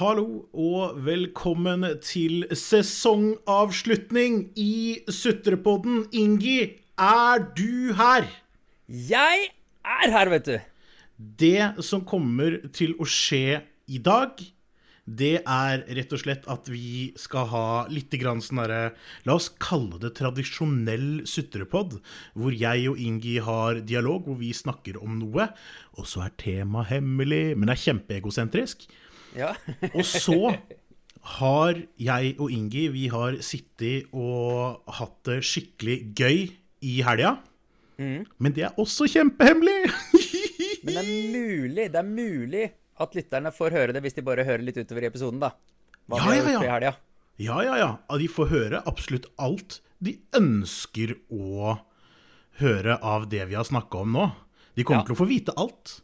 Hallo og velkommen til sesongavslutning i Sutrepodden. Ingi, er du her? Jeg er her, vet du. Det som kommer til å skje i dag, det er rett og slett at vi skal ha litt grann sånn derre La oss kalle det tradisjonell sutrepod, hvor jeg og Ingi har dialog, hvor vi snakker om noe, og så er temaet hemmelig, men er kjempeegosentrisk. Ja. Og så har jeg og Ingi vi har sittet og hatt det skikkelig gøy i helga. Men det er også kjempehemmelig! Men det er mulig, det er mulig at lytterne får høre det hvis de bare hører litt utover i episoden, da. Hva Ja, ja, ja. helga. Ja, ja, ja. De får høre absolutt alt de ønsker å høre av det vi har snakka om nå. De kommer Ja. til å få vite alt.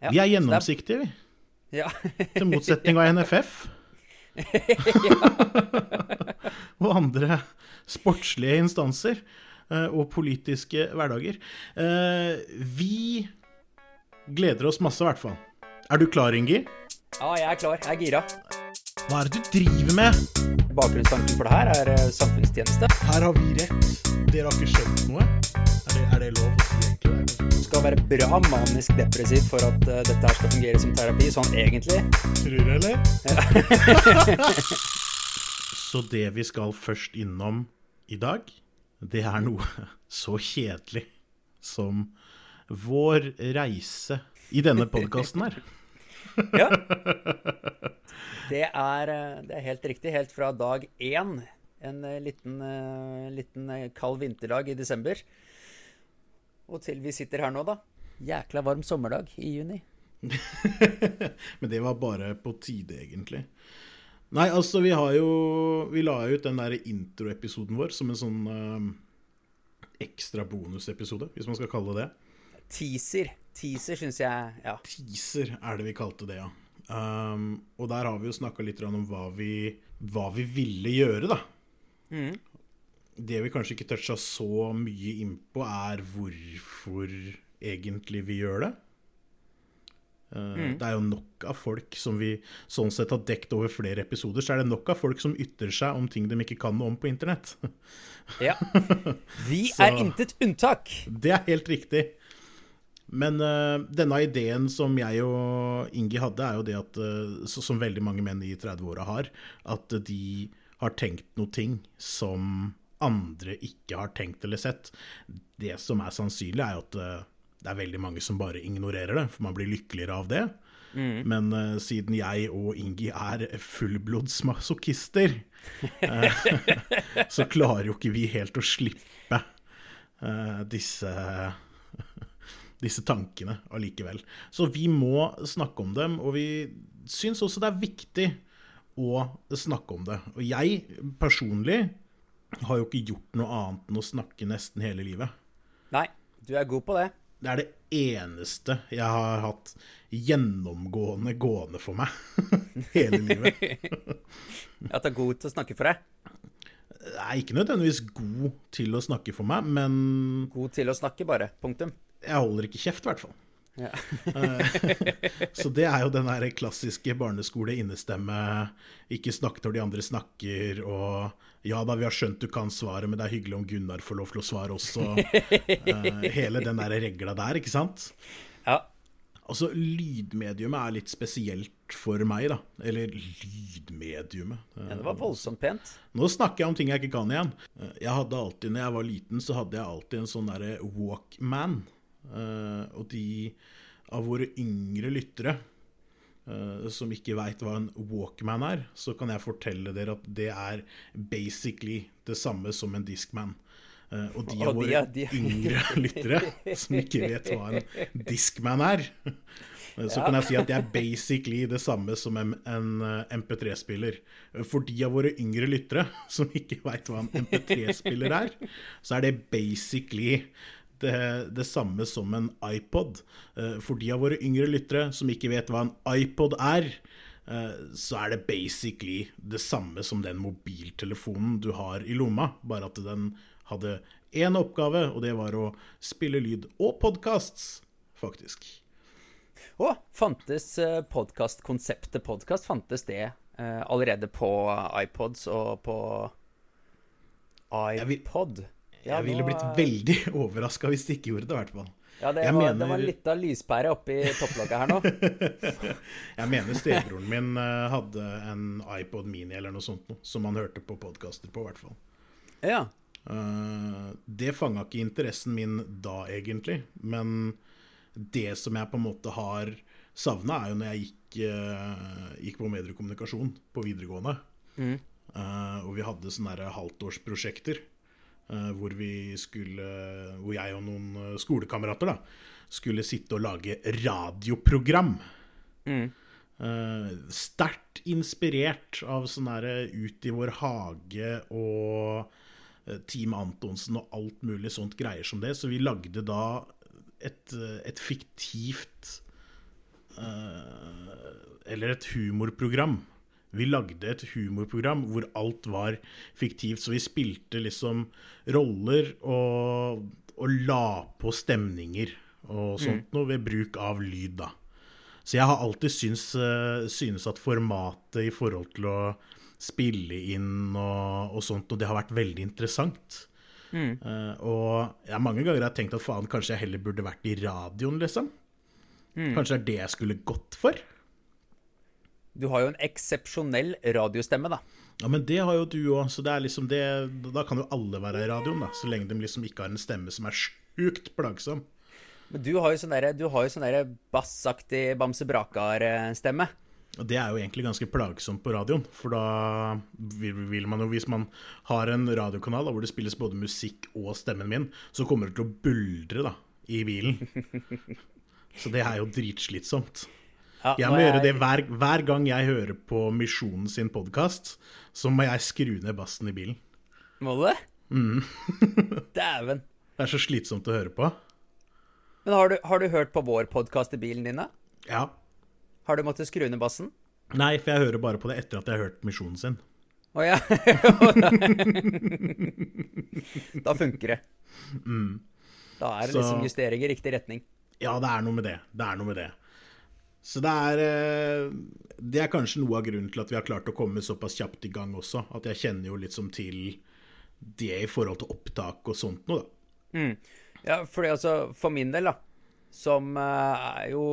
Ja, Vi er gjennomsiktige, vi. Ja. Til motsetning av NFF. og andre sportslige instanser eh, og politiske hverdager. Eh, Vi gleder oss masse, i hvert fall. Er du klar, Ingi? ja, jeg er klar. Jeg er gira. Hva er det du driver med? Bakgrunnstanken for det her er eh, samfunnstjeneste. Her har vi rett. Dere har ikke skjønt noe. Er det, er det lov å si egentlig? Skal være bra manisk depressiv for at uh, dette her skal fungere som terapi, sånn egentlig. Tror du, eller? Så det vi skal først innom i dag, det er noe så kjedelig som vår reise i denne podkasten her. Ja. Det er, eh, det er helt riktig. Helt fra dag én. En eh, liten, liten kald vinterdag i desember. Og til vi sitter her nå, da. Jækla varm sommerdag i juni. Men det var bare på tide, egentlig. Nei, altså, vi har jo Vi la ut den der introepisoden vår som en sånn eh, ekstra bonusepisode, hvis man skal kalle det det. Teaser. Teaser syns jeg Ja. Teaser er det vi kalte det, ja. Um, og der har vi jo snakka litt om hva vi, hva vi ville gjøre, da. Det vi kanskje ikke toucha så mye innpå, er hvorfor egentlig vi gjør det. Mm. Det er jo nok av folk som vi sånn sett har dekt over flere episoder, så er det nok av folk som ytrer seg om ting de ikke kan noe om på internett. ja. Vi er intet unntak. Det er helt riktig. Men uh, denne ideen som jeg og Ingi hadde, er jo det at, uh, som veldig mange menn i 30-åra har, at de har tenkt noe ting som andre ikke har tenkt eller sett. Det som er sannsynlig, er jo at eh, det er veldig mange som bare ignorerer det, for man blir lykkeligere av det. Men uh, siden jeg og Ingi er fullblods masochister, eh, så klarer jo ikke vi helt å slippe uh, disse disse tankene allikevel. Så vi må snakke om dem, og vi syns også det er viktig å snakke om det. Og jeg personlig har jo ikke gjort noe annet enn å snakke nesten hele livet. Nei, du er god på det. Det er det eneste jeg har hatt gjennomgående gående for meg hele livet. At du er god til å snakke for deg. Er ikke nødvendigvis god til å snakke for meg, men God til å snakke, bare. Punktum. jeg holder ikke kjeft, i hvert fall. Ja. Så det er jo den der klassiske barneskole-innestemme. Ikke snakk når de andre snakker, og ja da, vi har skjønt du kan svaret, men det er hyggelig om Gunnar får lov til å svare også. Eh, hele den der regla der, ikke sant? ja. Altså, lydmediumet er litt spesielt for meg, da. Eller lydmediumet. Eh, ja. Det var voldsomt pent. Nå snakker jeg om ting jeg ikke kan igjen. Eh, Jeg hadde alltid, når jeg var liten, så hadde jeg alltid en sånn derre Walkman. Eh, og de av våre yngre lyttere eh, som ikke veit hva en Walkman er, så kan jeg fortelle dere at det er basically det samme som en Discman. Eh, og de av våre yngre lyttere som ikke vet hva en Discman er, så kan jeg si at det er basically det samme som en, en eh, MP3-spiller. Eh, For de av våre yngre lyttere som ikke veit hva en MP3-spiller er, så er det basically det, det samme som en iPod. Eh, For de av våre yngre lyttere som ikke vet hva en iPod er, eh, så er det basically det samme som den mobiltelefonen du har i lomma, bare at den hadde én oppgave, og det var å spille lyd og podkasts, faktisk. Å, fantes uh, podkastkonseptet podkast, fantes det allerede på iPods og på iPod? Jeg, jeg ville blitt veldig overraska hvis de ikke gjorde det, i hvert fall. Ja, det, var, mener... det var litt av lyspære oppi topplokket her nå. jeg mener stebroren min uh, hadde en iPod Mini eller noe sånt som han hørte på podkaster på, i hvert fall. Ja. Uh, det fanga ikke interessen min da, egentlig. Men det som jeg på en måte har savna, er jo når jeg gikk, uh, gikk på mediekommunikasjon på videregående. Mm. og vi hadde sånne halvtårsprosjekter Eh, hvor vi skulle Hvor jeg og noen eh, skolekamerater da skulle sitte og lage radioprogram. Mm. Uh, Sterkt inspirert av sånn derre Ut i vår hage og Team Antonsen og alt mulig sånt greier som det. Så vi lagde da et, et fiktivt uh, Eller et humorprogram vi lagde et humorprogram hvor alt var fiktivt, så vi spilte liksom roller og, og la på stemninger og sånt mm. noe ved bruk av lyd, da. Så jeg har alltid syns, uh, synes at formatet i forhold til å spille inn og, og sånt, og det har vært veldig interessant. Mm. Uh, og jeg mange ganger har tenkt at faen, kanskje jeg heller burde vært i radioen, liksom. Mm. Kanskje det er det jeg skulle gått for. Du har jo en eksepsjonell radiostemme, da. Ja, men det har jo du òg, så det er liksom det Da kan jo alle være i radioen, da. Så lenge de liksom ikke har en stemme som er sjukt plagsom. Men du har jo sånn derre sånn bassaktig Bamse Brakar-stemme. Og det er jo egentlig ganske plagsomt på radioen. For da vil man jo, hvis man har en radiokanal hvor det spilles både musikk og stemmen min, så kommer det til å buldre da, i bilen. Så det er jo dritslitsomt. Ja, jeg må jeg... gjøre det hver, hver, gang jeg hører på Misjonen sin podkast, så må jeg skru ned bassen i bilen. Må du det? Mm. Dæven. Det er så slitsomt å høre på. Men har du, har du hørt på vår podkast i bilen din, da? Ja. Har du måttet skru ned bassen? Nei, for jeg hører bare på det etter at jeg har hørt Misjonen sin. Å oh, ja. da funker det. Mm. Da er det så... liksom justeringer i riktig retning. Ja, det er noe med det. Det er noe med det. Så det er eh, Det er kanskje noe av grunnen til at vi har klart å komme såpass kjapt i gang også. At jeg kjenner jo litt som til det i forhold til opptak og sånt noe, da. Mm. Ja, fordi altså, for min del, da, som eh, er jo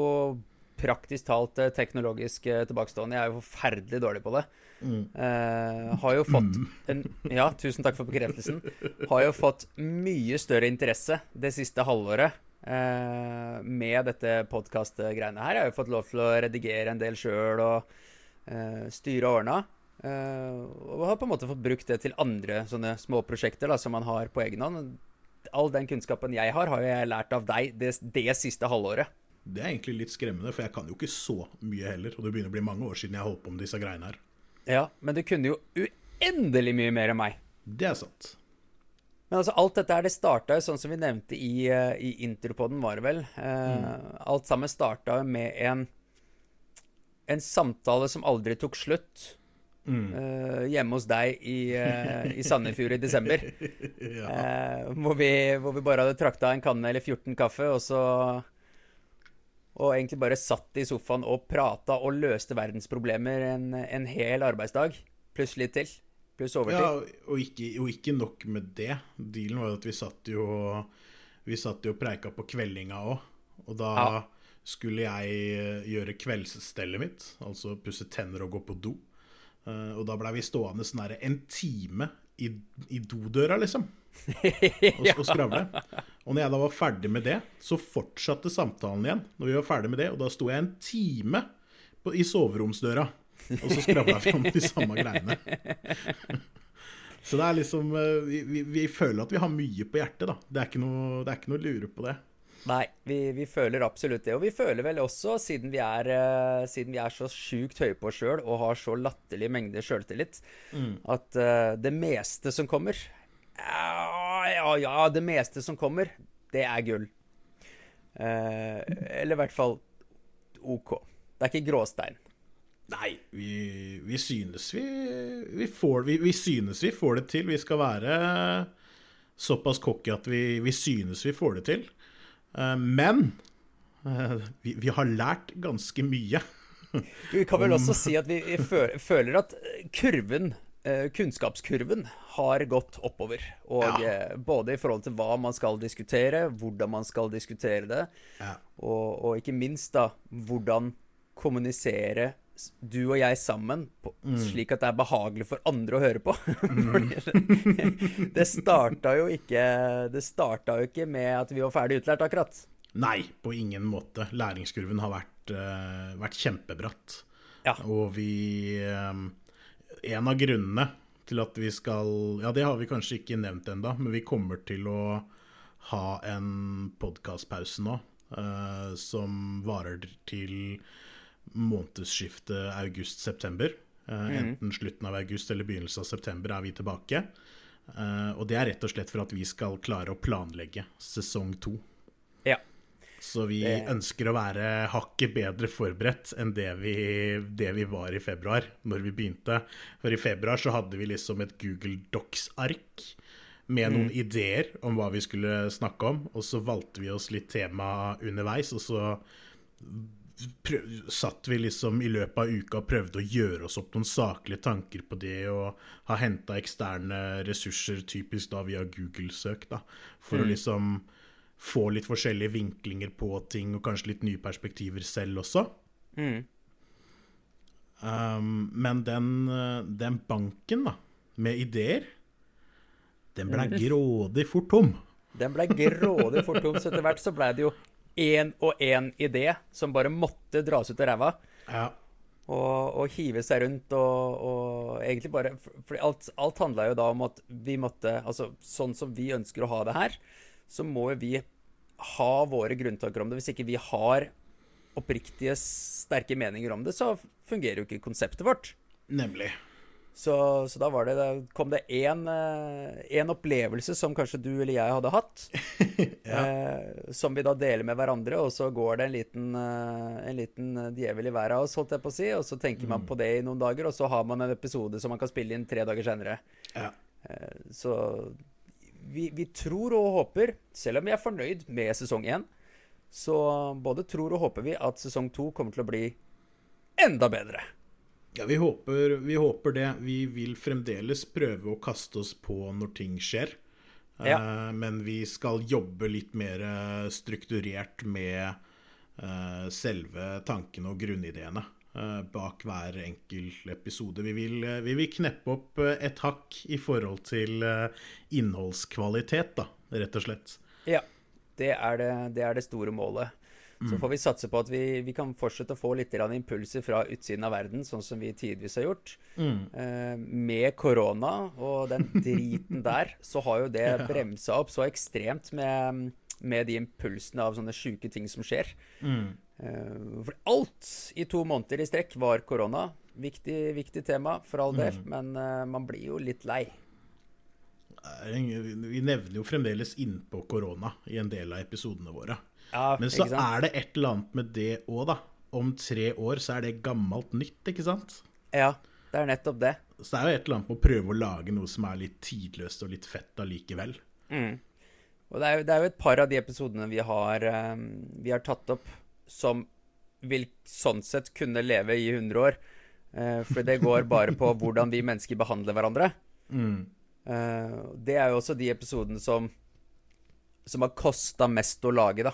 praktisk talt eh, teknologisk tilbakestående, jeg er jo forferdelig dårlig på det. Mm. Eh, har jo fått mm. en Ja, tusen takk for bekreftelsen. Har jo fått mye større interesse det siste halvåret med dette podkast-greiene her. Jeg har jo fått lov til å redigere en del sjøl og uh, styre og ordna. Uh, og har på en måte fått brukt det til andre sånne småprosjekter som man har på egen hånd. All den kunnskapen jeg har, har jeg lært av deg det, det, siste halvåret. Det er egentlig litt skremmende, for jeg kan jo ikke så mye heller. Og det begynner å bli mange år siden jeg har holdt på med disse greiene her. Ja, men du kunne jo uendelig mye mer enn meg. Det er sant. Men altså, alt dette her, det starta jo sånn som vi nevnte i, uh, i intropoden, var det vel. Eh, mm. Alt sammen starta med en, en samtale som aldri tok slutt. Mm. Uh, hjemme hos deg i, i Sandefjord i desember. ja. hvor, vi, hvor, vi, bare hadde trakta en kanne eller 14 kaffe, og så Og egentlig bare satt i sofaen og prata og løste verdensproblemer en, en hel arbeidsdag. Pluss litt til pluss overtid. Ja, og ikke, og ikke, nok med det. Dealen var jo at vi satt jo Vi satt jo og preika på kveldinga òg. Og da ja. skulle jeg eh, gjøre kveldsstellet mitt, altså pusse tenner og gå på do. Uh, og da blei vi stående sånn her en time i, i dodøra, liksom. og, og skravle. Og når jeg da var ferdig med det, så fortsatte samtalen igjen. Når vi var ferdig med det, Og da sto jeg en time på, i soveromsdøra og så skravla vi om de samme greiene. Så det er liksom eh, vi, vi, føler at vi har mye på hjertet, da. Det er ikke noe, det er ikke noe lure på det. Nei, vi, vi, føler absolutt det. Og vi føler vel også, siden vi er, uh, siden vi er så sjukt høye på oss sjøl og har så latterlige mengder sjøltillit, mm. at uh, det meste som kommer ja, ja, ja, det meste som kommer, det er gull. Uh, eller i hvert fall OK. Det er ikke gråstein. Nei, vi, vi synes vi, vi får vi, vi, synes vi får det til. Vi skal være såpass cocky at vi, synes vi får det til. Eh, men Eh, vi, vi har lært ganske mye. Vi kan vel også si at vi føler at kurven, eh, kunnskapskurven, har gått oppover. Og ja. Både i forhold til hva man skal diskutere, hvordan man skal diskutere det, ja. og, og, ikke minst da hvordan kommunisere du og jeg sammen, på, mm. slik at det er behagelig for andre å høre på. Mm. det starta jo ikke Det starta jo ikke med at vi var ferdig utlært, akkurat. Nei, på ingen måte. Læringskurven har vært, uh, vært kjempebratt. Ja. Og vi um, En av grunnene til at vi skal Ja, det har vi kanskje ikke nevnt ennå, men vi kommer til å ha en podkastpause nå uh, som varer til månedsskiftet august-september. Uh, mm. Enten slutten av august eller begynnelsen av september er vi tilbake. Uh, og det er rett og slett for at vi skal klare å planlegge sesong to. Ja. Så vi det... ønsker å være hakket bedre forberedt enn det vi, det vi, var i februar, når vi begynte. For i februar så hadde vi liksom et Google Docs-ark med noen mm. ideer om hva vi skulle snakke om, og så valgte vi oss litt tema underveis, og så satt vi liksom i løpet av uka og prøvde å gjøre oss opp noen saklige tanker på det, og ha henta eksterne ressurser, typisk da via Google-søk, da, for mm. å liksom få litt forskjellige vinklinger på ting, og kanskje litt nye perspektiver selv også. Mm. Um, men den, den, banken, da, med ideer, den ble mm. grådig fort tom. Den ble grådig fort tom, så etter hvert så ble det jo én og én idé som bare måtte dras ut av ræva. Ja. Og, og, hive seg rundt og, og egentlig bare For alt, alt handla jo da om at vi måtte Altså sånn som vi ønsker å ha det her, så må vi ha våre grunntanker om det. Hvis ikke vi har oppriktige, sterke meninger om det, så fungerer jo ikke konseptet vårt. Nemlig. Så, så, da var det, da kom det én eh, opplevelse som kanskje du eller jeg hadde hatt, ja. eh, som vi da deler med hverandre, og så går det en liten, eh, en liten djevel i hver av oss, holdt jeg på å si, og så tenker mm. man på det i noen dager, og så har man en episode som man kan spille inn tre dager senere. Ja. Eh, så vi, vi, tror og håper, selv om vi er fornøyd med sesong én, så både tror og håper vi at sesong to kommer til å bli enda bedre. Ja, vi håper, vi håper, det. Vi vil fremdeles prøve å kaste oss på når ting skjer. Ja. Uh, men vi skal jobbe litt mer strukturert med uh, selve tankene og grunnideene uh, bak hver enkelt episode. Vi vil, vi vil, kneppe opp et hakk i forhold til innholdskvalitet, da, rett og slett. Ja, det er det, det, er det store målet. Så mm. får vi satse på at vi, vi kan fortsette å få litt impulser fra utsiden av verden, sånn som vi tidvis har gjort. Mm. Eh, med korona og den driten der, så har jo det ja. bremsa opp så ekstremt med, med de impulsene av sånne sjuke ting som skjer. Mm. Eh, for alt i to måneder i strekk var korona. Viktig, viktig tema, for all del, mm. men eh, man blir jo litt lei. Vi nevner jo fremdeles innpå korona i en del av episodene våre. Ja, Men så er det et eller annet med det òg, da. Om tre år så er det gammelt nytt, ikke sant? Ja, det er nettopp det. Så det er jo et eller annet med å prøve å lage noe som er litt tidløst og litt fett allikevel. Mm. Og det er, jo, det er, jo, et par av de episodene vi har, um, vi har tatt opp, som vil sånn sett kunne leve i 100 år. Uh, for det går bare på hvordan vi mennesker behandler hverandre. Mm. Uh, det er jo også de episodene som som har kosta mest å lage, da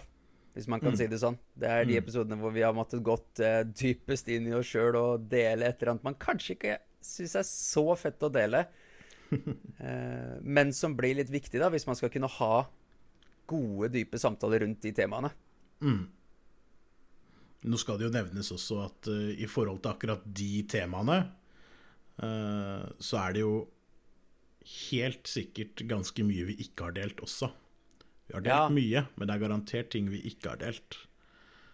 hvis man kan mm. si det sånn. Det er de mm. episodene hvor vi har måttet gått uh, dypest inn i oss sjøl og dele et eller annet man kanskje ikke syns er så fett å dele, uh, men som blir litt viktig da, hvis man skal kunne ha gode, dype samtaler rundt de temaene. Mm. Nå skal det jo nevnes også at uh, i forhold til akkurat de temaene, så er det jo helt sikkert ganske mye vi ikke har delt også. Vi har delt ja. mye, men det er garantert ting vi ikke har delt.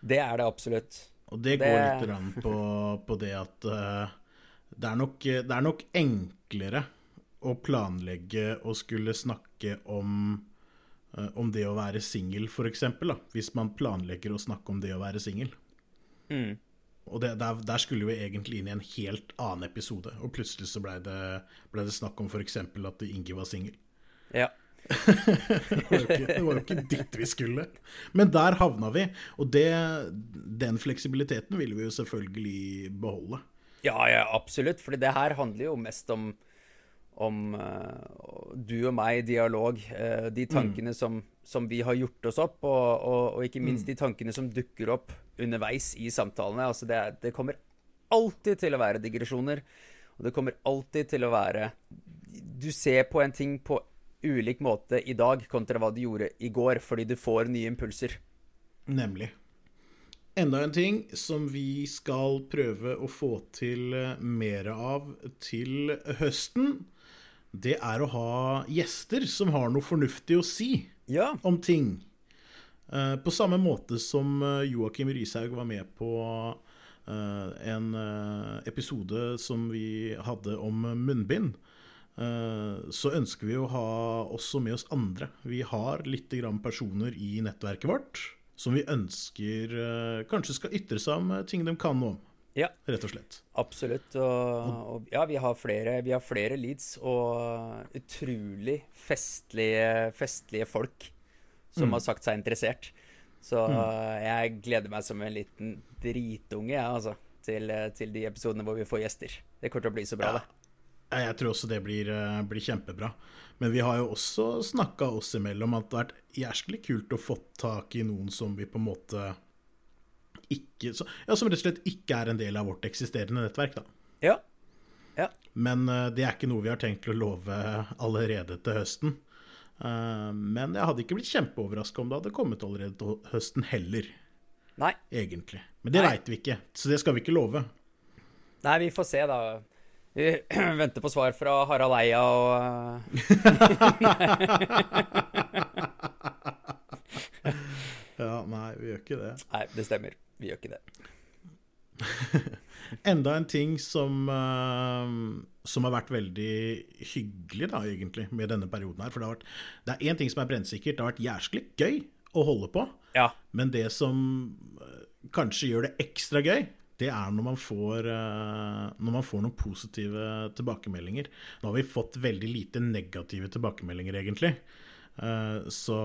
Det er det absolutt. Og det går litt på, på, det at uh, det, er nok, det, er nok, enklere å planlegge og skulle snakke om, uh, om det å være singel, f.eks. Hvis man planlegger å snakke om det å være singel. Mm. Og det, der, der, skulle vi egentlig inn i en helt annen episode, og plutselig så ble det, ble det snakk om f.eks. at Ingi var singel. Ja. Det, var ikke, det var jo ikke dit vi skulle. Men der havna vi, og det, den fleksibiliteten vil vi jo selvfølgelig beholde. Ja, ja, absolutt. For det her handler jo mest om, om uh, du og meg i dialog. Uh, de tankene mm. som, som, vi har gjort oss opp, og, og, og ikke minst mm. de tankene som dukker opp underveis i samtalene. Altså det, det kommer alltid til å være digresjoner. Og det kommer alltid til å være Du ser på en ting på ulik måte i dag kontra hva du gjorde i går, fordi du får nye impulser. Nemlig. Enda en ting som vi skal prøve å få til eh, mer av til høsten, det er å ha gjester som har noe fornuftig å si ja. om ting. Eh, på samme måte som eh, Joakim Rishaug var med på en episode som vi hadde om munnbind. Så ønsker vi å ha også med oss andre. Vi har litt personer i nettverket vårt som vi ønsker uh, kanskje skal ytre seg om uh, ting de kan noe om. Ja. Rett og slett. Absolutt. Og, og, ja, vi har, flere, vi har flere leads og utrolig festlige, festlige folk som mm. har sagt seg interessert. Så mm. jeg gleder meg som en liten dritunge, jeg, altså, til, til, de episodene hvor vi får gjester. Det kommer til å bli så bra, ja. det. Jeg tror også det blir, eh, blir kjempebra. Men vi har jo også snakka oss imellom at det har vært jæsklig kult å få tak i noen som vi på en måte ikke Ja, som rett og slett ikke er en del av vårt eksisterende nettverk, da. Ja. ja. Men uh, det er ikke noe vi har tenkt å love allerede til høsten. Uh, men jeg hadde ikke blitt kjempeoverraska om det hadde kommet allerede til høsten heller. Nei. Egentlig. Men det veit vi ikke, så det skal vi ikke love. Nei, vi får se, da. Vi venter på svar fra Harald Eia og Ja, nei, vi gjør ikke det. Nei, det stemmer. Vi gjør ikke det. Enda en ting som, uh, som har vært veldig hyggelig, da, egentlig, med denne perioden her. For det, har vært, det er én ting som er brennsikkert. Det har vært jæsklig gøy å holde på. Ja. Men det som kanskje gjør det ekstra gøy, det er når man, får, eh, når man får noen positive tilbakemeldinger. Nå har vi fått veldig lite negative tilbakemeldinger, egentlig. Eh, så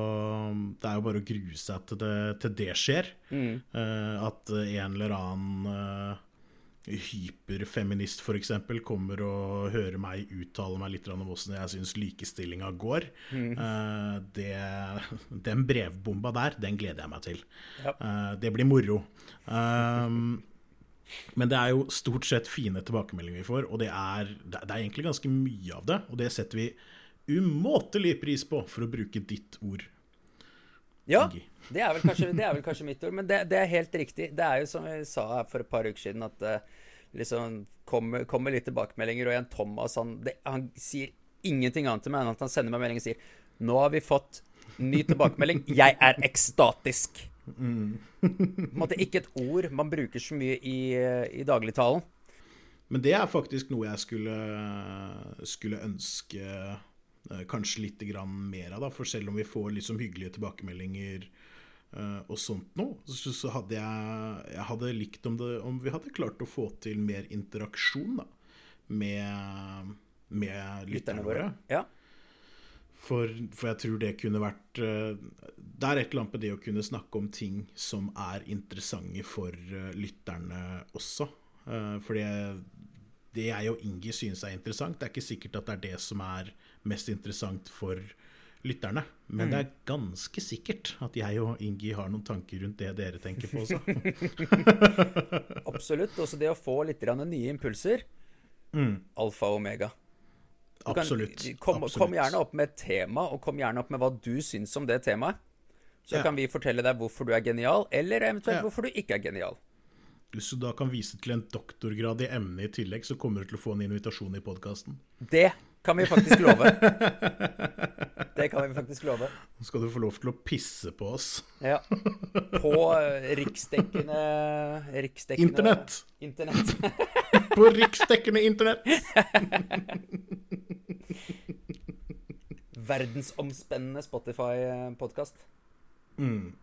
det er jo bare å grue seg til det, til det skjer. Mm. Eh, at en eller annen hyperfeminist f.eks. kommer og hører meg uttale meg litt om hvordan jeg syns likestillinga går. Mm. Det, den brevbomba der, den gleder jeg meg til. Ja. Det blir moro. Um, men det er jo stort sett fine tilbakemeldinger vi får, og det er, det er egentlig ganske mye av det. Og det setter vi umåtelig pris på, for å bruke ditt ord. Ja, det er, kanskje, det er vel kanskje, mitt ord, men det, det, er helt riktig. Det er jo som vi sa her for et par uker siden, at det uh, liksom kommer, kommer, litt tilbakemeldinger, og en Thomas han, han, sier ingenting annet til meg enn at han sender meg melding og sier Nå har vi fått ny tilbakemelding. Jeg er ekstatisk. Mm. er ikke et ord man bruker så mye i, i dagligtalen. Men det er faktisk noe jeg skulle, skulle ønske eh, kanskje litt mer av, da. For selv om vi får liksom hyggelige tilbakemeldinger uh, og sånt noe, så, så, hadde jeg, jeg hadde likt om, det, om, vi hadde klart å få til mer interaksjon da, med, med lytterne våre. Ja. For, for, jeg tror det kunne vært eh, Det er et eller annet med det å kunne snakke om ting som er interessante for eh, lytterne også. Eh, for det, det jeg og Ingi synes er interessant, det er ikke sikkert at det er det som er mest interessant for lytterne. Men mm. det er ganske sikkert at jeg og Ingi har noen tanker rundt det dere tenker på også. Absolutt. Også det å få litt nye impulser. Mm. Alfa og omega. Absolutt. Kan, kom, Absolutt. kom, gjerne opp med et tema, og kom gjerne opp med hva du syns om det temaet. Så ja. kan vi fortelle deg hvorfor du er genial, eller eventuelt ja. hvorfor du ikke er genial. Hvis du da kan vise til en doktorgrad i emnet i tillegg, så kommer du til å få en invitasjon i podkasten. Det kan vi faktisk love. Det kan vi faktisk love. Nå skal du få lov til å pisse på oss. Ja. På uh, riksdekkende Riksdekkende Internett. Internett. på riksdekkende internett. Verdensomspennende Spotify-podkast. Mm.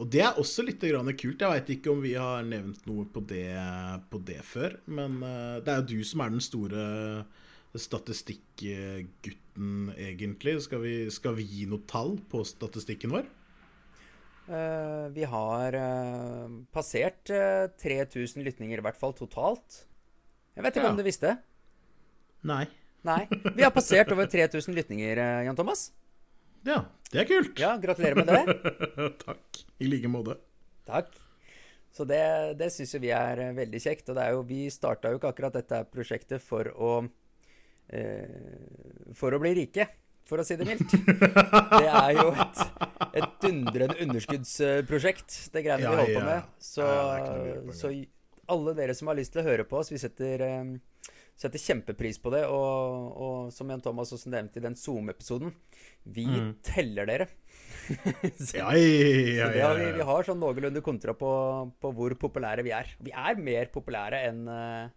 Og det er også litt kult. Jeg veit ikke om vi har nevnt noe på det, på det før. Men uh, det er jo du som er den store statistikkgutten, egentlig? Skal vi, skal vi gi noe tall på statistikken vår? Uh, vi har uh, passert uh, 3000 lytninger, i hvert fall totalt. Jeg vet ikke Ja. om du visste? Nei. Nei. Vi har passert over 3000 lytninger, Jan Thomas. Ja, det er kult. Ja, gratulerer med det. Takk. I like måte. Takk. Så det, det syns vi er eh, veldig kjekt. Og det er jo, vi starta jo ikke akkurat dette prosjektet for å eh, For å bli rike, for å si det mildt. Det er jo et, et dundrende underskuddsprosjekt, det greiene Ja, vi holder på med. Så, Ja, så alle dere som har lyst til å høre på oss, vi setter, eh, setter kjempepris på det. Og, og som Jan Thomas også nevnte i den Zoom-episoden, vi Mm. teller dere. Så- Ja, ja, så det ja, vi, vi har sånn noenlunde kontra på, på hvor populære vi er. Vi er mer populære enn eh,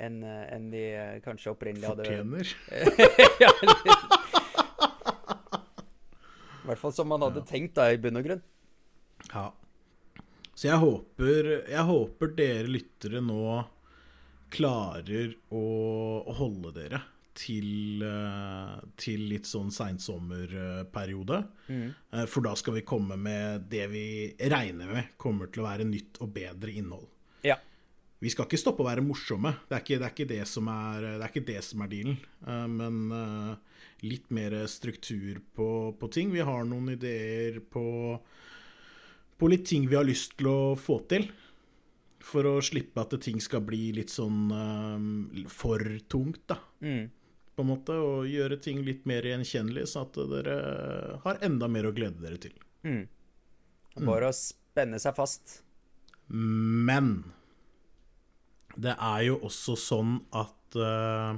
enn, en de eh, kanskje opprinnelig hadde Fortjener. ja. I hvert fall som man hadde tenkt, da, i bunn og grunn. Ja. Så jeg håper, jeg håper dere lyttere nå klarer å, å holde dere til, eh, til litt sånn seinsommerperiode. Mm. For da skal vi komme med det vi regner med kommer til å være nytt og bedre innhold. Vi skal ikke stoppe å være morsomme, det er ikke det, er ikke det, som, er, det, er ikke det som er dealen. Eh, Men eh, litt mer struktur på, på ting. Vi har noen ideer på, på litt ting vi har lyst til å få til. For å slippe at ting skal bli litt sånn eh, for tungt, da. Mm. På en måte, Og gjøre ting litt mer gjenkjennelig, sånn at dere har enda mer å glede dere til. Mm. Bare å spenne seg fast. Men det er jo også sånn at uh,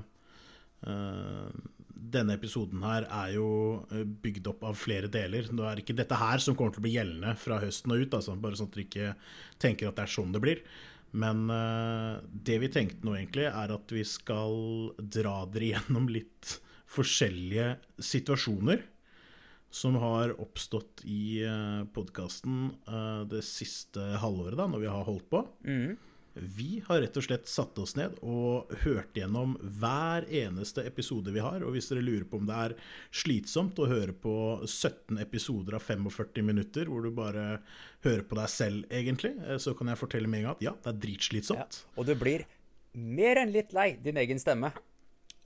uh, denne episoden her er jo eh, bygd opp av flere deler. Nå er det ikke dette her som kommer til å bli gjeldende fra høsten og ut, altså, bare sånn at dere ikke tenker at det er sånn det blir. Men uh, det vi tenkte nå egentlig, er at vi skal dra dere gjennom litt forskjellige situasjoner som har oppstått i podkasten det siste halvåret, da, når vi har holdt på. Mm. Vi har rett og slett satt oss ned og hørt gjennom hver eneste episode vi har. Og hvis dere lurer på om det er slitsomt å høre på 17 episoder av 45 minutter, hvor du bare hører på deg selv, egentlig, eh, så kan jeg fortelle med en gang at ja, det er Ja. dritslitsomt. Og du blir mer enn litt lei din egen stemme.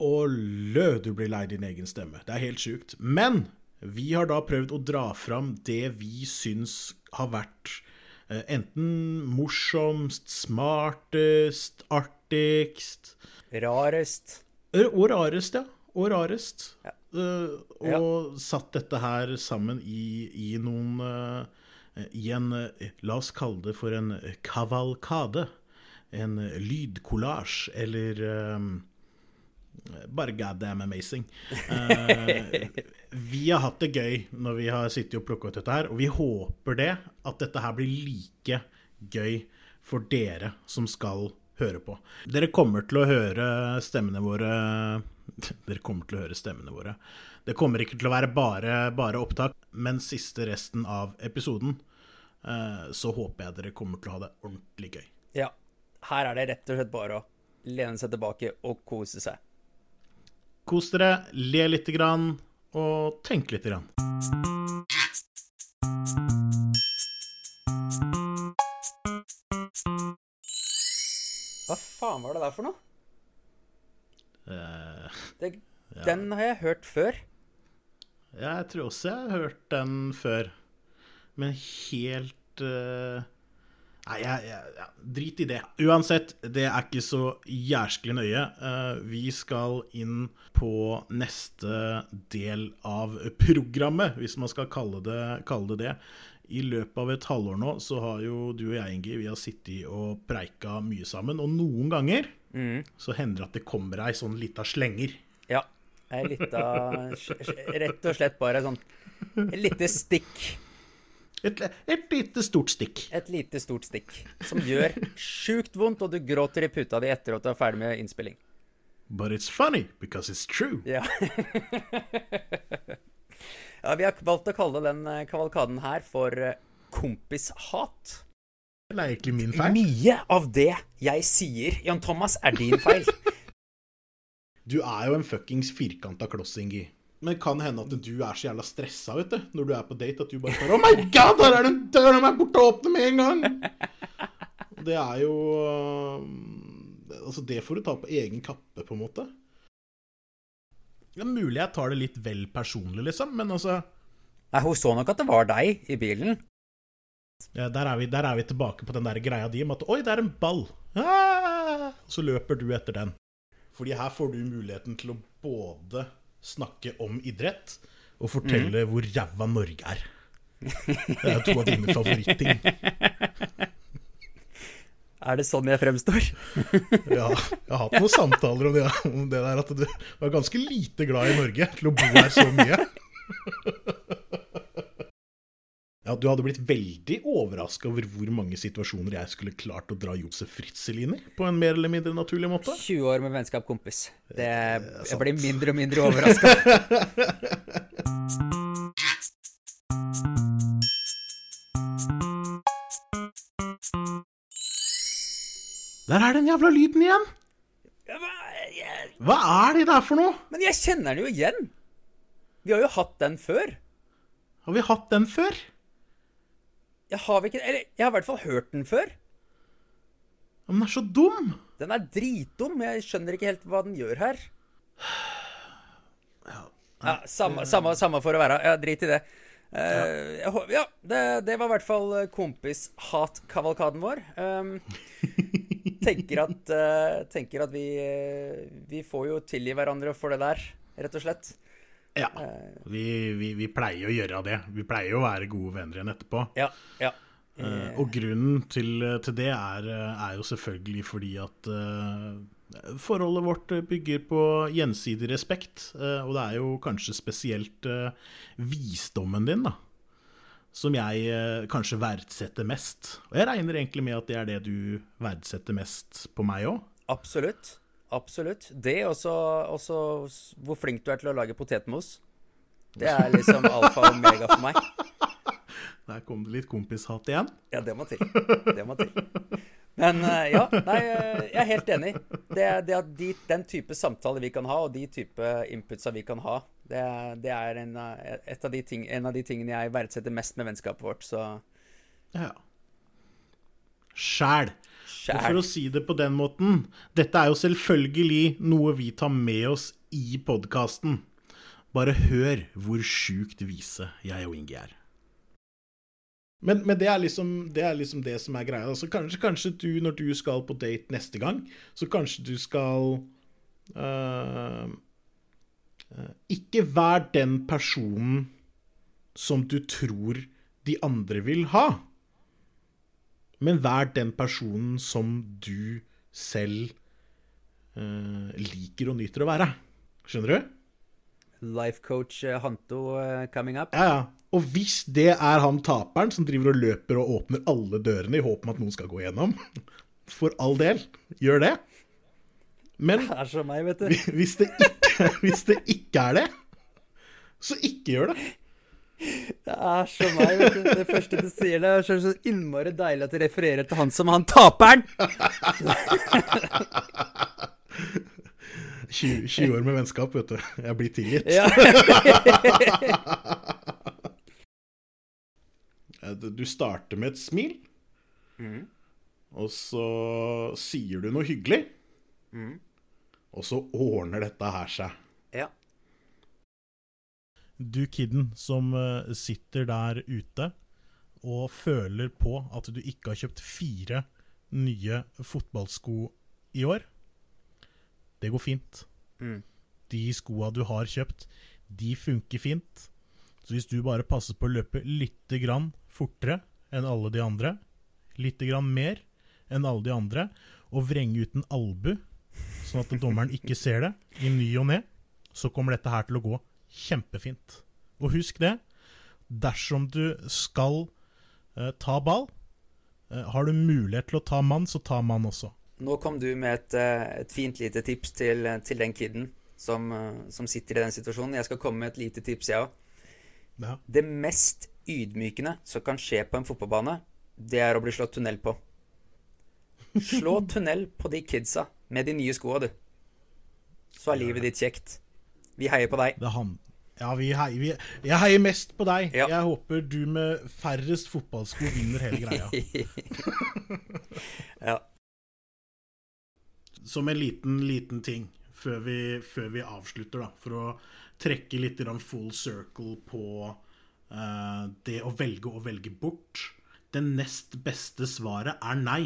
Og lø, du blir lei din egen stemme. Det er helt sjukt. Men vi har da prøvd å dra fram det vi syns har vært enten morsomst, smartest, artigst Rarest. eh, Og rarest, ja. Og rarest. Ja. Uh, og satt dette her sammen i, i noen uh, I en uh, La oss kalle det for en kavalkade. En eh, lydkollasj, eller eh, bare goddamn amazing. Vi har hatt det gøy når vi har sittet og plukka ut dette her, og vi håper det, at dette her blir like gøy for dere som skal høre på. Dere kommer til å høre stemmene våre Dere kommer til å høre stemmene våre. Det kommer ikke til å være bare, bare opptak, men siste resten av episoden eh, så håper jeg dere kommer til å ha det ordentlig gøy. Ja. Her er det rett og slett bare å lene seg tilbake og kose seg. Kos dere, le lite grann, og tenk litt. grann. Hva faen var det der for noe? Eh, Det, Den har jeg hørt før. jeg tror også jeg har hørt den før, men helt eh, Nei, jeg, jeg, jeg, drit i det. Uansett, det er ikke så jærskelig nøye. Eh, vi skal inn på neste del av programmet, hvis man skal kalle det, kalle det det. I løpet av et halvår nå så har jo du og jeg, Ingi, vi har sittet og preika mye sammen. Og noen ganger så hender det at det kommer ei sånn lita slenger. Ja. Ei lita Rett og slett bare sånn Et lite stikk. Et, et lite stort stikk. Et lite, stort stikk. Som gjør sjukt vondt, og du gråter i puta di etter at du er ferdig med innspilling. But it's funny because it's true. Ja. ja, vi har valgt å kalle den eh, kavalkaden her for eh, kompishat. Det er egentlig min feil. Mye av det jeg sier, Jan Thomas, er din feil. Du er jo en fuckings firkanta kloss, Ingi. Men det kan hende at du er så jævla stressa vet du, når du er på date, at du bare spør Oh my god, der er det en dør! Den er borte og åpne med en gang! Det er jo Altså, det får du ta på egen kappe, på en måte. Det er mulig jeg tar det litt vel personlig, liksom, men altså Nei, Hun så nok at det var deg i bilen. ja, der, er vi, der er vi tilbake på den der greia di om at Oi, det er en ball! Ah! Så løper du etter den. Fordi her får du muligheten til å både snakke om idrett og fortelle hvor ræva Norge er. Det er to av dine favorittting. Er det sånn jeg fremstår? Ja, jeg har hatt noen samtaler om det, om det der at du var ganske lite glad i Norge til å bo her så mye. Ja, Du hadde blitt veldig overraska over hvor mange situasjoner jeg skulle klart å dra Josef Fritzel inn i på en mer eller mindre naturlig måte. 20 år med vennskap, kompis. Det, jeg blir mindre og mindre overraska. Der er den jævla lyden igjen! Hva er det der for noe? Men jeg kjenner den jo igjen. Vi har jo hatt den før. Har vi hatt den før? Jeg har, ikke, eller, jeg har i hvert fall hørt den før. Men den er så dum! Den er dritdum. Jeg skjønner ikke helt hva den gjør her. Ja, samme, samme, samme for å være. Ja, drit i det. ja, jeg ja, det, det var i hvert fall eh, kompis-hat-kavalkaden vår. Um, tenker at, uh, tenker at vi, eh, vi får jo tilgi hverandre for det der, rett og slett. Ja. Vi, vi, vi pleier å gjøre det. Vi pleier å være gode venner igjen etterpå. Ja, ja. Eh, og grunnen til, til det er, eh, er jo selvfølgelig fordi at eh, forholdet vårt bygger på gjensidig respekt. eh, og det er jo kanskje spesielt eh, visdommen din, da. Som jeg eh, kanskje verdsetter mest. Og jeg regner egentlig med at det er det du verdsetter mest på meg òg. Absolutt. Absolutt. Det og så hvor flink du er til å lage potetmos. Det er liksom alfa og omega for meg. Der kom det litt kompishat igjen. Ja, det må til. Det må til. Men eh, ja, nei, eh, jeg er helt enig. Det, det at de, den type samtaler vi kan ha, og de type inputsa vi kan ha, det, det er en, et av de ting, en av de tingene jeg verdsetter mest med vennskapet vårt. Så Ja. Sjæl. Og for å si det på den måten, dette er jo selvfølgelig noe vi tar med oss i podkasten. Bare hør hvor sjukt vise jeg og Ingi er. Men, men det, er liksom, det er liksom det som er greia. Altså, kanskje, kanskje du, når du skal på date neste gang, så kanskje du skal øh, Ikke vær den personen som du tror de andre vil ha. Men vær den personen som du selv eh, liker og nyter å være. Skjønner du? Life coach eh, Hanto eh, coming up. Ja, ja. Og hvis det er han taperen som driver og løper og åpner alle dørene i håp om at noen skal gå gjennom, for all del, gjør det. Men Det er som meg, vet du. hvis det ikke, hvis det ikke er det, så ikke gjør det. Det er så meg, vet du. Det første du sier, det er så så innmari deilig at du refererer til han som han taperen. 20, 20 år med vennskap, vet du. Jeg blir tilgitt. Ja. Du starter med et smil, og så sier du noe hyggelig, og så ordner dette her seg. ja. Du kidden som eh, sitter der ute og føler på at du ikke har kjøpt fire nye fotballsko i år, det går fint. Mm. De skoa du har kjøpt, de funker fint. Så hvis du bare passer på å løpe litt grann fortere enn alle de andre, litt grann mer enn alle de andre, og vrenge ut en albu, sånn at dommeren ikke ser det, i ny og ne, så kommer dette her til å gå kjempefint. Og husk det, dersom du skal eh, ta ball, eh, har du mulighet til å ta mann, så ta mann også. Nå kom du med et, eh, et fint lite tips til, til den kiden som, eh, som sitter i den situasjonen. Jeg skal komme med et lite tips, jeg òg. Ja. Det mest ydmykende som kan skje på en fotballbane, det er å bli slått tunnel på. Slå tunnel på de kidsa med de nye skoa, du. så er livet ditt kjekt. Vi heier på deg. Det er han. Ja, vi heier, vi, jeg heier mest på deg. Ja. Jeg håper du med færrest fotballsko vinner hele greia. ja. Som en liten, liten ting før vi, før vi avslutter, da, for å trekke litt full circle på uh, det å velge å velge bort. Det nest beste svaret er nei.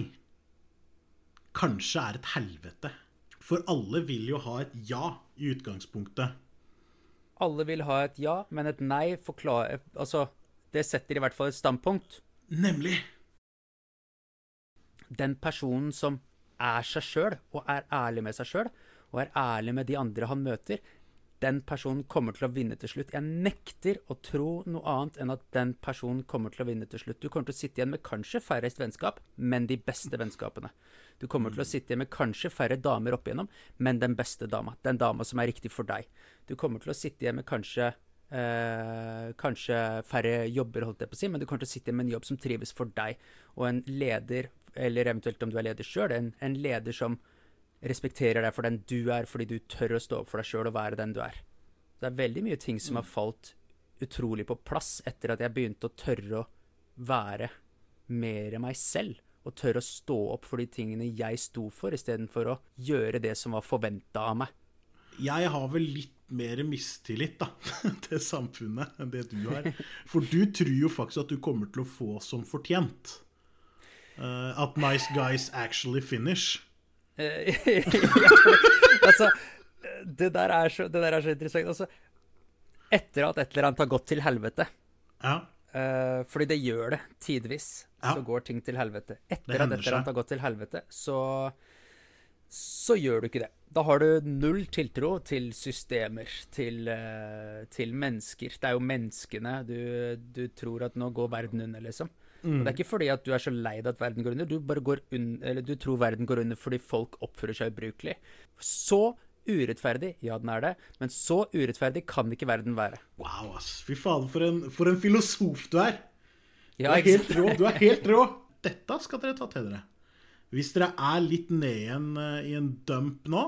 Kanskje er et helvete. For alle vil jo ha et ja i utgangspunktet. Alle vil ha et ja, men et nei forklarer Altså, det setter i hvert fall et standpunkt. Nemlig. Den personen som er seg sjøl, og er ærlig med seg sjøl, og er ærlig med de andre han møter, den personen kommer til å vinne til slutt. Jeg nekter å tro noe annet enn at den personen kommer til å vinne til slutt. Du kommer til å sitte igjen med kanskje færrest vennskap, men de beste vennskapene. Du kommer til å sitte igjen med kanskje færre damer opp igjennom, men den beste dama. Den dama som er riktig for deg. Du kommer til å sitte igjen med kanskje eh, kanskje færre jobber, holdt jeg på å si, men du kommer til å sitte igjen med en jobb som trives for deg. Og en leder, eller eventuelt om du er leder sjøl, en, en leder som respekterer deg for den du er, fordi du tør å stå opp for deg sjøl og være den du er. Det er veldig mye ting som har falt utrolig på plass etter at jeg begynte å tørre å være mer meg selv. Og tørre å stå opp for de tingene jeg sto for, istedenfor å gjøre det som var forventa av meg. Jeg har vel litt mer mistillit da, til samfunnet enn det du har. For du tror jo faktisk at du kommer til å få som fortjent. Uh, at nice guys actually finish. Eh, altså, det der, så, det der, er så, interessant. Altså, etter at et eller annet har gått til helvete ja. uh, Fordi det gjør det tidvis. Ja. Så går ting til helvete. Etter at et eller annet har gått til helvete, så, så gjør du ikke det. Da har du null tiltro til systemer, til, uh, til mennesker. Det er jo menneskene du, du tror at nå går verden under, liksom. Mm. Og det er ikke fordi at du er så lei deg at verden går under, du bare går under, eller du tror verden går under fordi folk oppfører seg ubrukelig. Så urettferdig, ja den er det, men så urettferdig kan ikke verden være. Wow, ass. Fy faen, for en, for en filosof du er. Ja, du er helt rå. Du er helt rå. Dette skal dere ta til dere. Hvis dere er litt ned igjen uh, i en dump nå,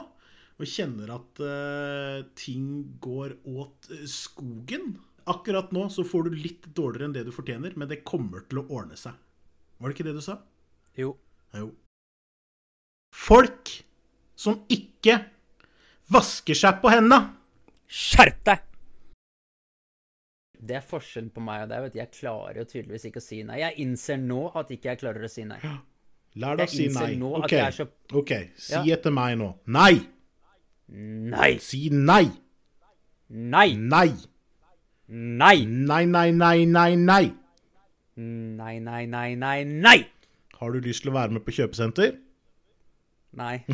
og kjenner at uh, ting går åt uh, skogen Akkurat nå så får du litt dårligere enn det du fortjener, men det kommer til å ordne seg. Var det ikke det du sa? Jo. Jo. Folk som ikke vasker seg på henda. Skjerp deg! Det er forskjellen på meg og deg. vet du. Jeg klarer jo tydeligvis ikke å si nei. Jeg innser nå at ikke jeg klarer å si nei. Lær deg å si nei. OK, så... ok, si ja. etter meg nå. Nei! Nei! Si nei! Nei! Nei! Nei. Nei, nei, nei, nei, nei. Nei, nei, nei, nei, nei. Har du lyst til å være med på kjøpesenter? Nei.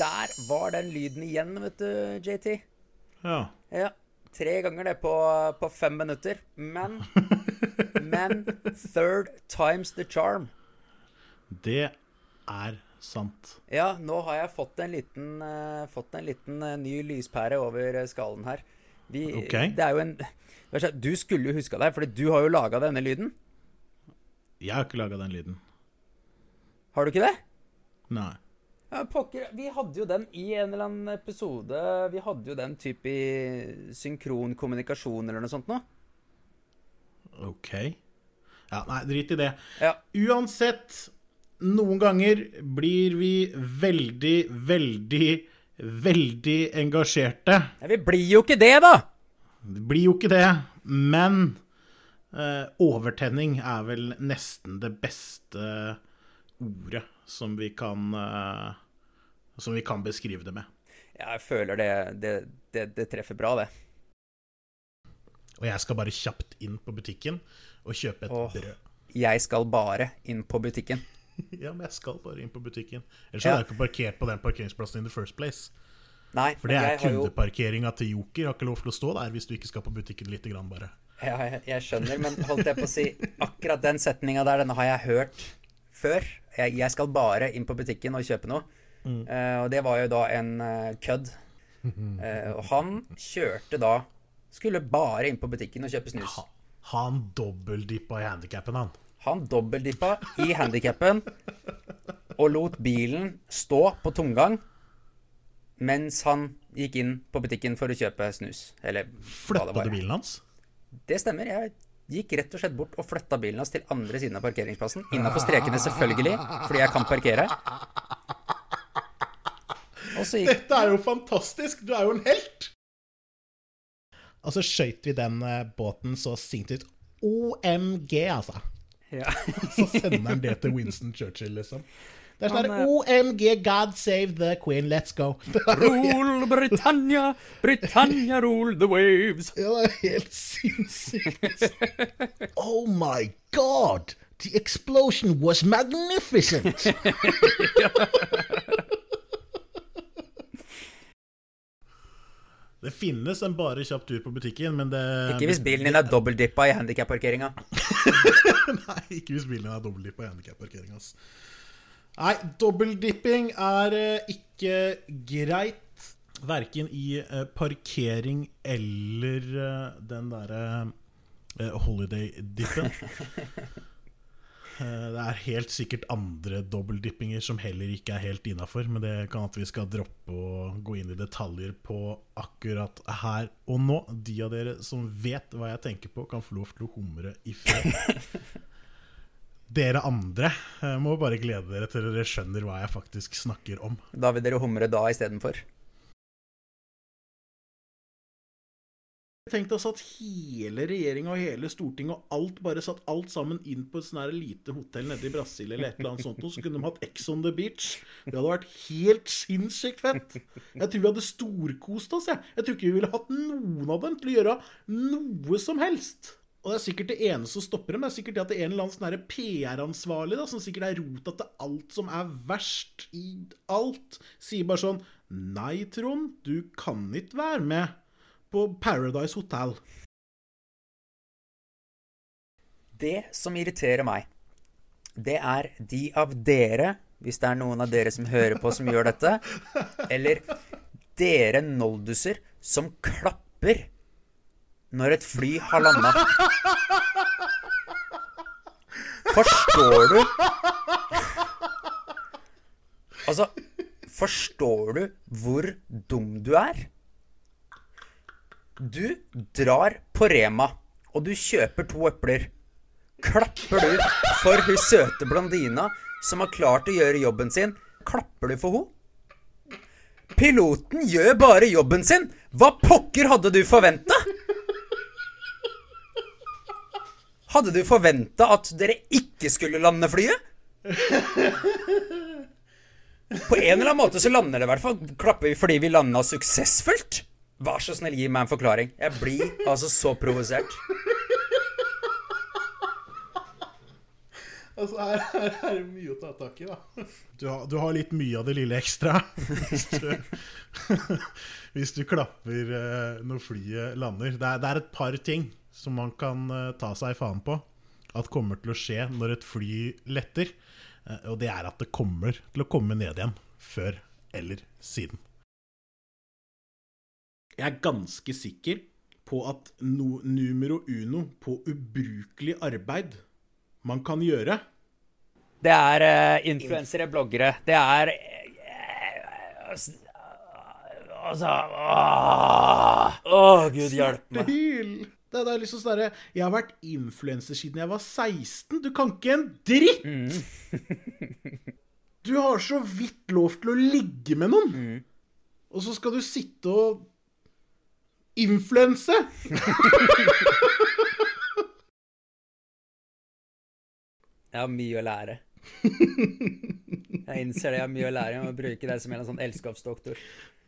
Der var den lyden igjen, vet du, JT. Ja. ja. Tre ganger det på, på fem minutter. Men Men third time's the charm. Det er sant. Ja, nå har jeg fått en liten, uh, fått en liten uh, ny lyspære over skallen her. Vi, okay. Det er jo en Du skulle jo huska deg, for du har jo laga denne lyden. Jeg har ikke laga den lyden. Har du ikke det? Nei. Ja, pokker, vi hadde jo den i en eller annen episode Vi hadde jo den type i synkron kommunikasjon eller noe sånt nå. OK. Ja, nei, drit i det. Ja. Uansett noen ganger blir vi veldig, veldig, veldig engasjerte. Ja, vi blir jo ikke det, da! Det blir jo ikke det, men eh, overtenning er vel nesten det beste ordet som vi kan eh, Som vi kan beskrive det med. Jeg føler det, det, det, det treffer bra, det. Og jeg skal bare kjapt inn på butikken og kjøpe et Åh, brød. Jeg skal bare inn på butikken. ja, men jeg skal bare inn på butikken. Ellers ja. hadde jeg ikke parkert på den parkeringsplassen in the first place. Nei, For det er kundeparkeringa til Joker. Har ikke lov til å stå der hvis du ikke skal på butikken lite grann, bare. Ja, jeg, jeg skjønner, men holdt jeg på å si Akkurat den setninga der, den har jeg hørt før. Jeg, jeg, skal bare inn på butikken og kjøpe noe. Mm. Uh, og det var jo da en uh, kødd. Uh, og han kjørte da Skulle bare inn på butikken og kjøpe snus. Han dobbeldippa i handikappen, han. Han dobbeltdippa i handikappen og lot bilen stå på tomgang mens han gikk inn på butikken for å kjøpe snus. Eller Flytta du bilen hans? Det stemmer. Jeg gikk rett og slett bort og flytta bilen hans til andre siden av parkeringsplassen. Innafor strekene, selvfølgelig, fordi jeg kan parkere. Gikk Dette er jo fantastisk! Du er jo en helt! Og så skøyt vi den eh, båten så ut. OMG, altså. Ja. Så sender han det til Winston Churchill, liksom. Det er sånn Han, der OMG, God save the queen, let's go. Rule Britannia, Britannia rule the waves. ja, det er helt sinnssykt. Oh my god! The explosion was magnificent! Det finnes en bare kjapp tur på butikken, men det Ikke hvis bilen din er dobbeldippa i handikapparkeringa. Nei, ikke hvis bilen din er dobbeltdipp i handikapparkeringa. Nei, dobbeltdipping er eh, ikke greit. Verken i eh, parkering eller eh, den derre holiday-dippen. Eh, det er helt sikkert andre dobbeltdippinger som heller ikke er helt innafor, men det kan at vi skal droppe å gå inn i detaljer på akkurat her og nå. De av dere som vet hva jeg tenker på, kan få lov til å humre i fred. Dere andre eh, må bare glede dere til dere skjønner hva jeg faktisk snakker om. Da vil dere humre da istedenfor. Tenk deg satt hele regjeringa og hele Stortinget og alt bare satt alt sammen inn på et her lite hotell nede i Brasil eller et eller annet sånt, og så kunne de hatt Ex on the Beach. Det hadde vært helt sinnssykt fett. Jeg tror vi hadde storkost oss, jeg. Jeg tror ikke vi ville hatt noen av dem til å gjøre noe som helst. Og det er sikkert det eneste som stopper dem. Det er sikkert det at det er en eller annen sånn PR-ansvarlig da, som sikkert er rota til alt som er verst i alt, sier bare sånn Nei, Trond, du kan ikke være med på Paradise Hotel. Det som irriterer meg, det er de av dere, hvis det er noen av dere som hører på som gjør dette, eller dere nolduser som klapper når et fly har landa. Forstår du Altså, forstår du hvor dum du er? Du drar på Rema, og du kjøper to epler. Klapper du for hun søte blondina som har klart å gjøre jobben sin? Klapper du for henne? Piloten gjør bare jobben sin! Hva pokker hadde du forventa? Hadde du forventa at dere ikke skulle lande flyet? På en eller annen måte så lander det i hvert fall. Klapper vi fordi vi landa suksessfullt? Vær så snill, gi meg en forklaring. Jeg blir altså så provosert. Altså, her, her er det mye å ta tak i, da. Du har, du har litt mye av det lille ekstra. Hvis du, hvis du klapper eh, når flyet lander. Det er, det er et par ting som man kan eh, ta seg faen på at kommer til å skje når et fly letter. Eh, og det er at det kommer til å komme ned igjen før eller siden. Jeg er ganske sikker på at no, numero uno på ubrukelig arbeid man kan gjøre Det er uh, influensere, bloggere. Det er eh, Altså Åh, åh, gud hjelpe meg. Hyl! Det er liksom sånn Jeg har vært influenser siden jeg var 16. Du kan ikke en dritt! Du har så vidt lov til å ligge med noen. Og så skal du sitte og influense! Jeg har mye å lære. Jeg innser det, jeg har mye å lære. Jeg må bruke deg som en sånn elskapsdoktor.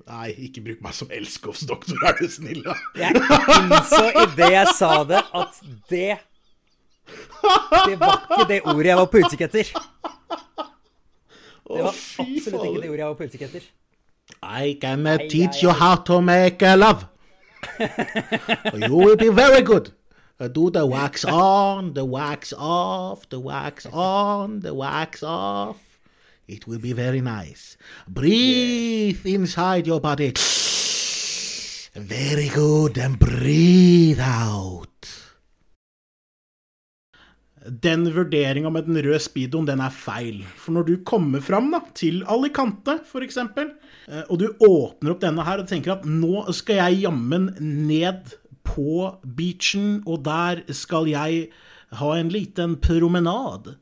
Nei, ikke bruk meg som elskovsdoktor, er du snill, da. Jeg innså idet jeg sa det, at det Det var ikke det ordet jeg var på utkikk etter. Det var absolutt ikke det ordet jeg var på utkikk etter. I can teach you how to make love. You will be very good. Uh, do the wax on, the wax off, the wax on, the wax off. It will be very nice. Breathe inside your body. Very good, and breathe out. den vurderinga med den røde speedoen, den er feil. For når du kommer fram da, til Alicante, f.eks., og du åpner opp denne her og tenker at nå skal jeg jammen ned på beachen, og der skal jeg ha en liten promenad.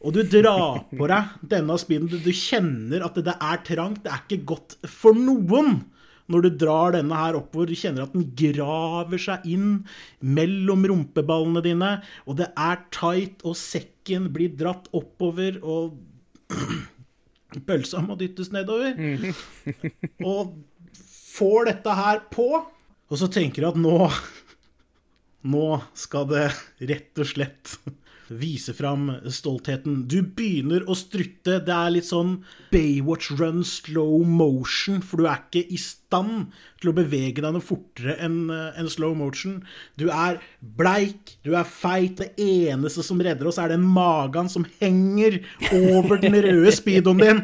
Og du drar på deg denne speeden. Du, kjenner at det er trangt. Det er ikke godt for noen når du drar denne her oppover. Du kjenner at den graver seg inn mellom rumpeballene dine, og det er tight, og sekken blir dratt oppover, og pølsa må dyttes nedover. og får dette her på, og så tenker du at nå Nå skal det rett og slett vise fram stoltheten. Du begynner å strutte. Det er litt sånn Baywatch run slow motion, for du er ikke i stand til å bevege deg noe fortere enn en slow motion. Du er bleik, du er feit. Det eneste som redder oss, er den magen som henger over den røde speedoen din.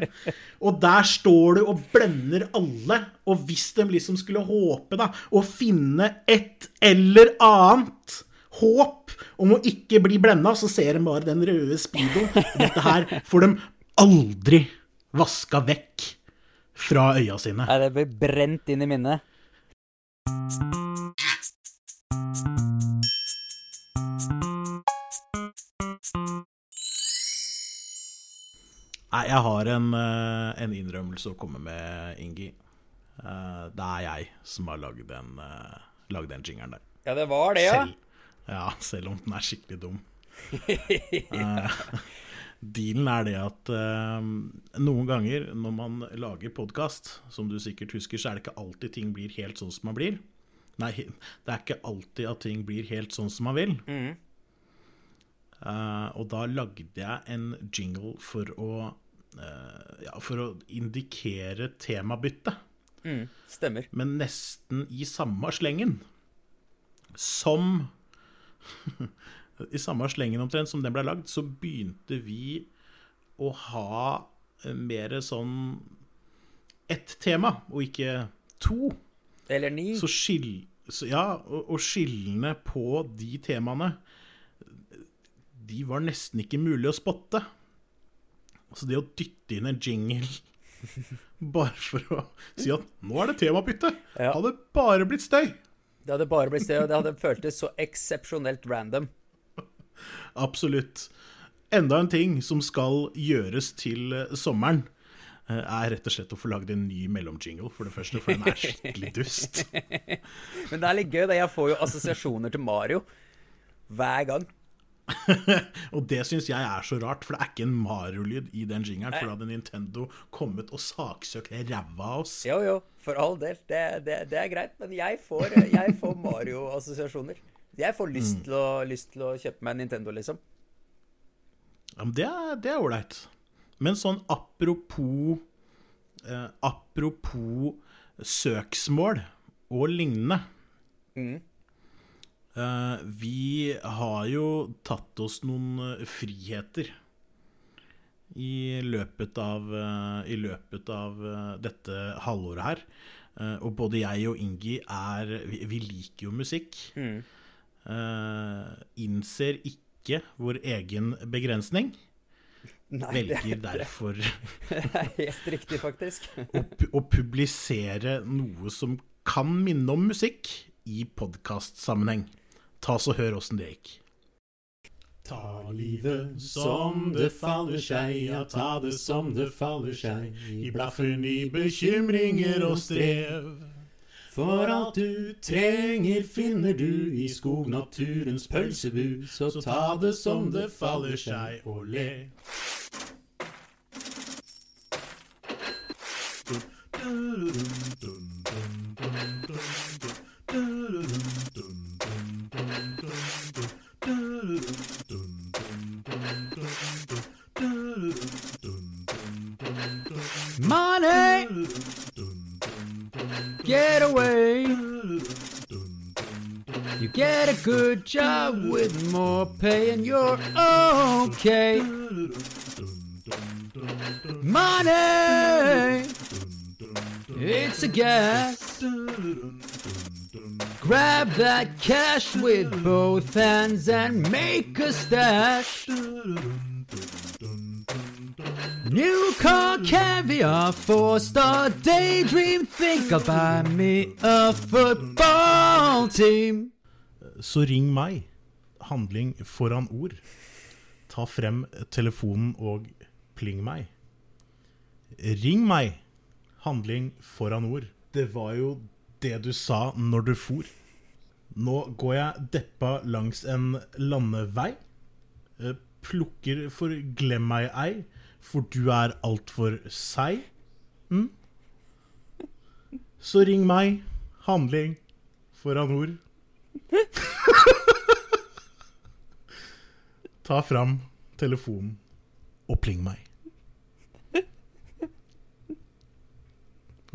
Og der står du og blender alle. Og hvis de liksom skulle håpe da, å finne et eller annet håp om å ikke bli blenda, så ser de bare den røde speedoen. Dette her får de aldri vaska vekk fra øya sine. Nei, det blir brent inn i minnet. Nei, jeg har en, eh, en innrømmelse å komme med, Ingi. Eh, det er jeg som har lagd den, lagd den jingeren der. Ja, det var det, ja. Selv, ja, selv om den er skikkelig dum. ja. dealen er det at uh, noen ganger når man lager podkast, som du sikkert husker, så er det ikke alltid ting blir helt sånn som man blir. Nei, det er ikke alltid at ting blir helt sånn som man vil. Mm. Uh, og da lagde jeg en jingle for å ja, for å indikere temabytte. Mm, stemmer. Men nesten i samme slengen som I samme slengen omtrent som den ble lagd, så begynte vi å ha mer sånn ett tema, og ikke to. Eller ni. Så skill... Så ja, og, og skillene på de temaene De var nesten ikke mulig å spotte. Altså det å dytte inn en jingle bare for å si at nå er det temabytte, ja. hadde bare blitt støy. Det hadde bare blitt sted, og det hadde føltes så eksepsjonelt random. Absolutt. Enda en ting som skal gjøres til sommeren, eh, er rett og slett å få lagd en ny mellomjingle, for det første, for den er skikkelig dust. Men det er litt gøy, da. Jeg får jo assosiasjoner til Mario hver gang. og det syns jeg er så rart, for det er ikke en Mario-lyd i den jingeren. For da hadde Nintendo kommet og saksøkt ræva av oss. Jo, jo, for all del. Det, det, det er greit. Men jeg får, får Mario-assosiasjoner. Jeg får lyst, mm. til å, lyst, til å, kjøpe meg en Nintendo, liksom. Ja, men det er ålreit. Men sånn apropos eh, Apropos søksmål og lignende. Mm. Uh, vi har jo tatt oss noen uh, friheter i løpet av, uh, i løpet av dette halvåret her. og både jeg og Ingi er Vi, vi liker jo musikk. Mm. innser ikke vår egen begrensning. Nei, velger derfor Det er helt riktig, faktisk. å, å publisere noe som kan minne om musikk i podkastsammenheng. Ta så hør åssen det gikk. Ta livet som det faller seg, ja, ta det som det faller seg. I blaffen i bekymringer og strev. For alt du trenger finner du i skognaturens pølsebu. Så ta det som det faller seg, og le. Dun, Get away! You get a good job with more pay and you're okay. Money! It's a gas. Grab that cash with both hands and make a stash. New car, caviar, four star daydream. Think I'll buy me a football team. Så ring meg. Handling foran ord. Ta frem telefonen og pling meg. Ring meg. Handling foran ord. Det var jo det du sa når du for. Nå går jeg deppa langs en landevei. Eh, Plukker for glem meg ei, for du er altfor seig. Mm? Så ring meg. Handling foran ord. Ta fram telefonen og pling meg.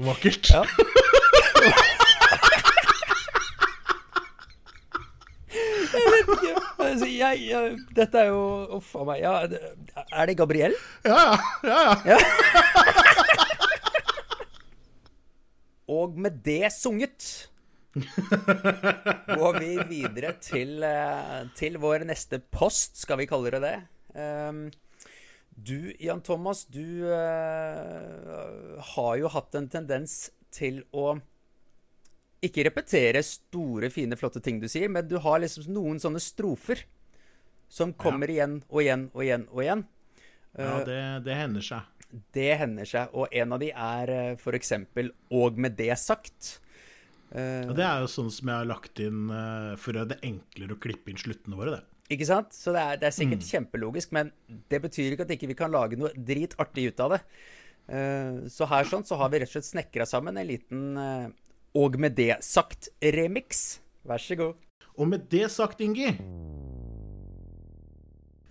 Vakkert. Ja. Jeg vet ikke. Altså, jeg, jeg, dette er jo Uff a meg. Ja, er det Gabriel? Ja, ja, ja, ja. Og med det sunget går vi videre til, eh, til vår neste post, skal vi kalle det det. Um, Du, Jan Thomas, du uh, har jo hatt en tendens til å ikke repetere store, fine, flotte ting du sier, men du har liksom noen sånne strofer som kommer igjen og igjen og igjen og igjen. ja det, det hender seg. Det hender seg, og en av de er eh, for eksempel 'og med det sagt'. Eh, Og det er jo sånn som jeg har lagt inn eh, for å gjøre det enklere å klippe inn sluttene våre, det. Ikke sant? Så det er, det er sikkert kjempelogisk, men det betyr ikke at ikke vi kan lage noe dritartig ut av det. Eh, så her sånn så har vi rett og slett snekra sammen en liten eh, Og med det sagt-remix. Vær så god. Og med det sagt, Ingi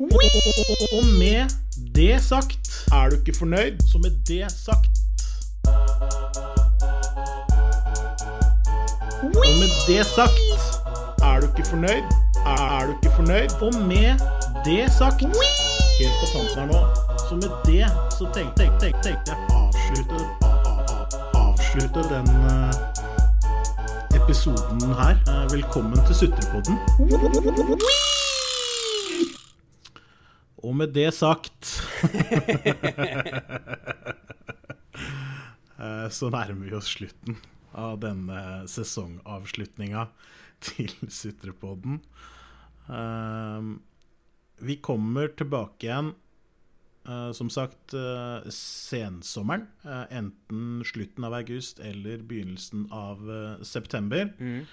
Og med det sagt Er du ikke fornøyd? Så med det sagt Og med det sagt Er du ikke fornøyd? Er, er du ikke fornøyd? Og med det sagt Helt på tampen her nå Så med det så tenkte tenk, tenk, tenk, jeg avslutte Avslutte den eh, episoden her. Eh, Velkommen til Sutrepodden. Og med det sagt eh, Så nærmer vi oss slutten av denne sesongavslutninga til Sutrepodden. Eh, Vi kommer tilbake igjen som sagt, eh, sensommeren. eh, enten slutten av august eller begynnelsen av eh, september. Mm.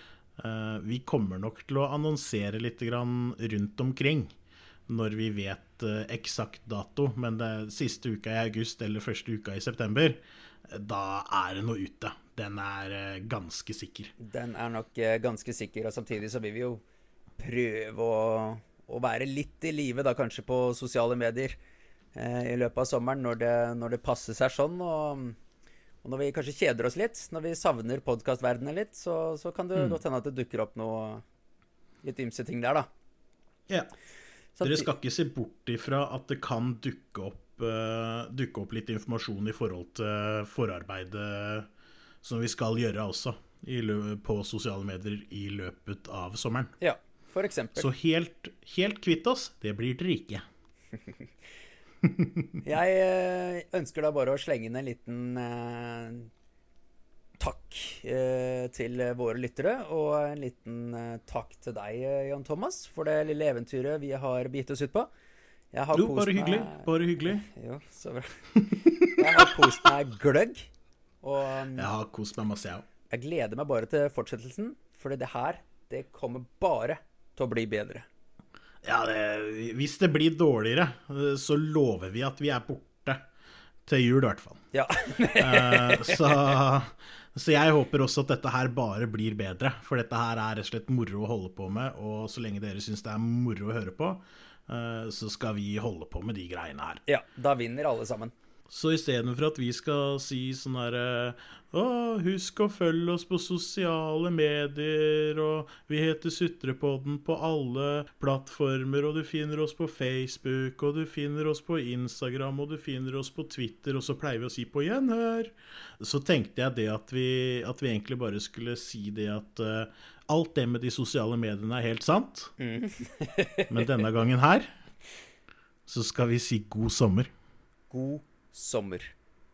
vi kommer nok til å annonsere litt grann rundt omkring når vi vet eh, eksakt dato, men det er siste uka i august eller første uka i september, eh, da er det noe ute. Den er eh, ganske sikker. Den er nok eh, ganske sikker, og samtidig så vil vi jo prøve å, å være litt i live, da kanskje på sosiale medier eh, i løpet av sommeren, når det, når det passer seg sånn. Og, og når vi kanskje kjeder oss litt, når vi savner podkastverdenen litt, så, så kan det godt hende at det dukker opp noe litt ymse ting der, da. Ja. Så Dere skal ikke se bort ifra at det kan dukke opp, uh, dukke opp litt informasjon i forhold til forarbeidet som vi skal gjøre også på sosiale medier i løpet av sommeren. Ja, for eksempel. Så helt, helt kvitt oss, det blir dere ikke. Jeg eh, ønsker da bare å slenge inn en liten eh, takk eh, til våre lyttere, og en liten eh, takk til deg, eh, Jan Thomas, for det lille eventyret vi har begitt oss ut på. Jeg har Jo, bare hyggelig. Bare hyggelig. Jo, så bra. Jeg har kost meg gløgg, og um, Jeg har kost meg masse, jeg òg. jeg gleder meg bare til fortsettelsen, for det her, det kommer bare til å bli bedre. Ja, det, hvis det blir dårligere, eh, så lover vi at vi er borte til jul, i hvert fall. Ja. Eh, så, så jeg håper også at dette her bare blir bedre. For dette her er rett og slett moro å holde på med, og så lenge dere syns det er moro å høre på, eh, så skal vi holde på med de greiene her. ja, da vinner alle sammen. Så istedenfor at vi skal si sånn herre Å, husk å følge oss på sosiale medier, og vi heter Sutrepodden på alle plattformer, og du finner oss på Facebook, og du finner oss på Instagram, og du finner oss på Twitter, og så pleier vi å si på gjenhør. Så tenkte jeg det at vi, at vi egentlig bare skulle si det at uh, alt det med de sosiale mediene er helt sant. Mm. Men denne gangen her så skal vi si god sommer. God sommer.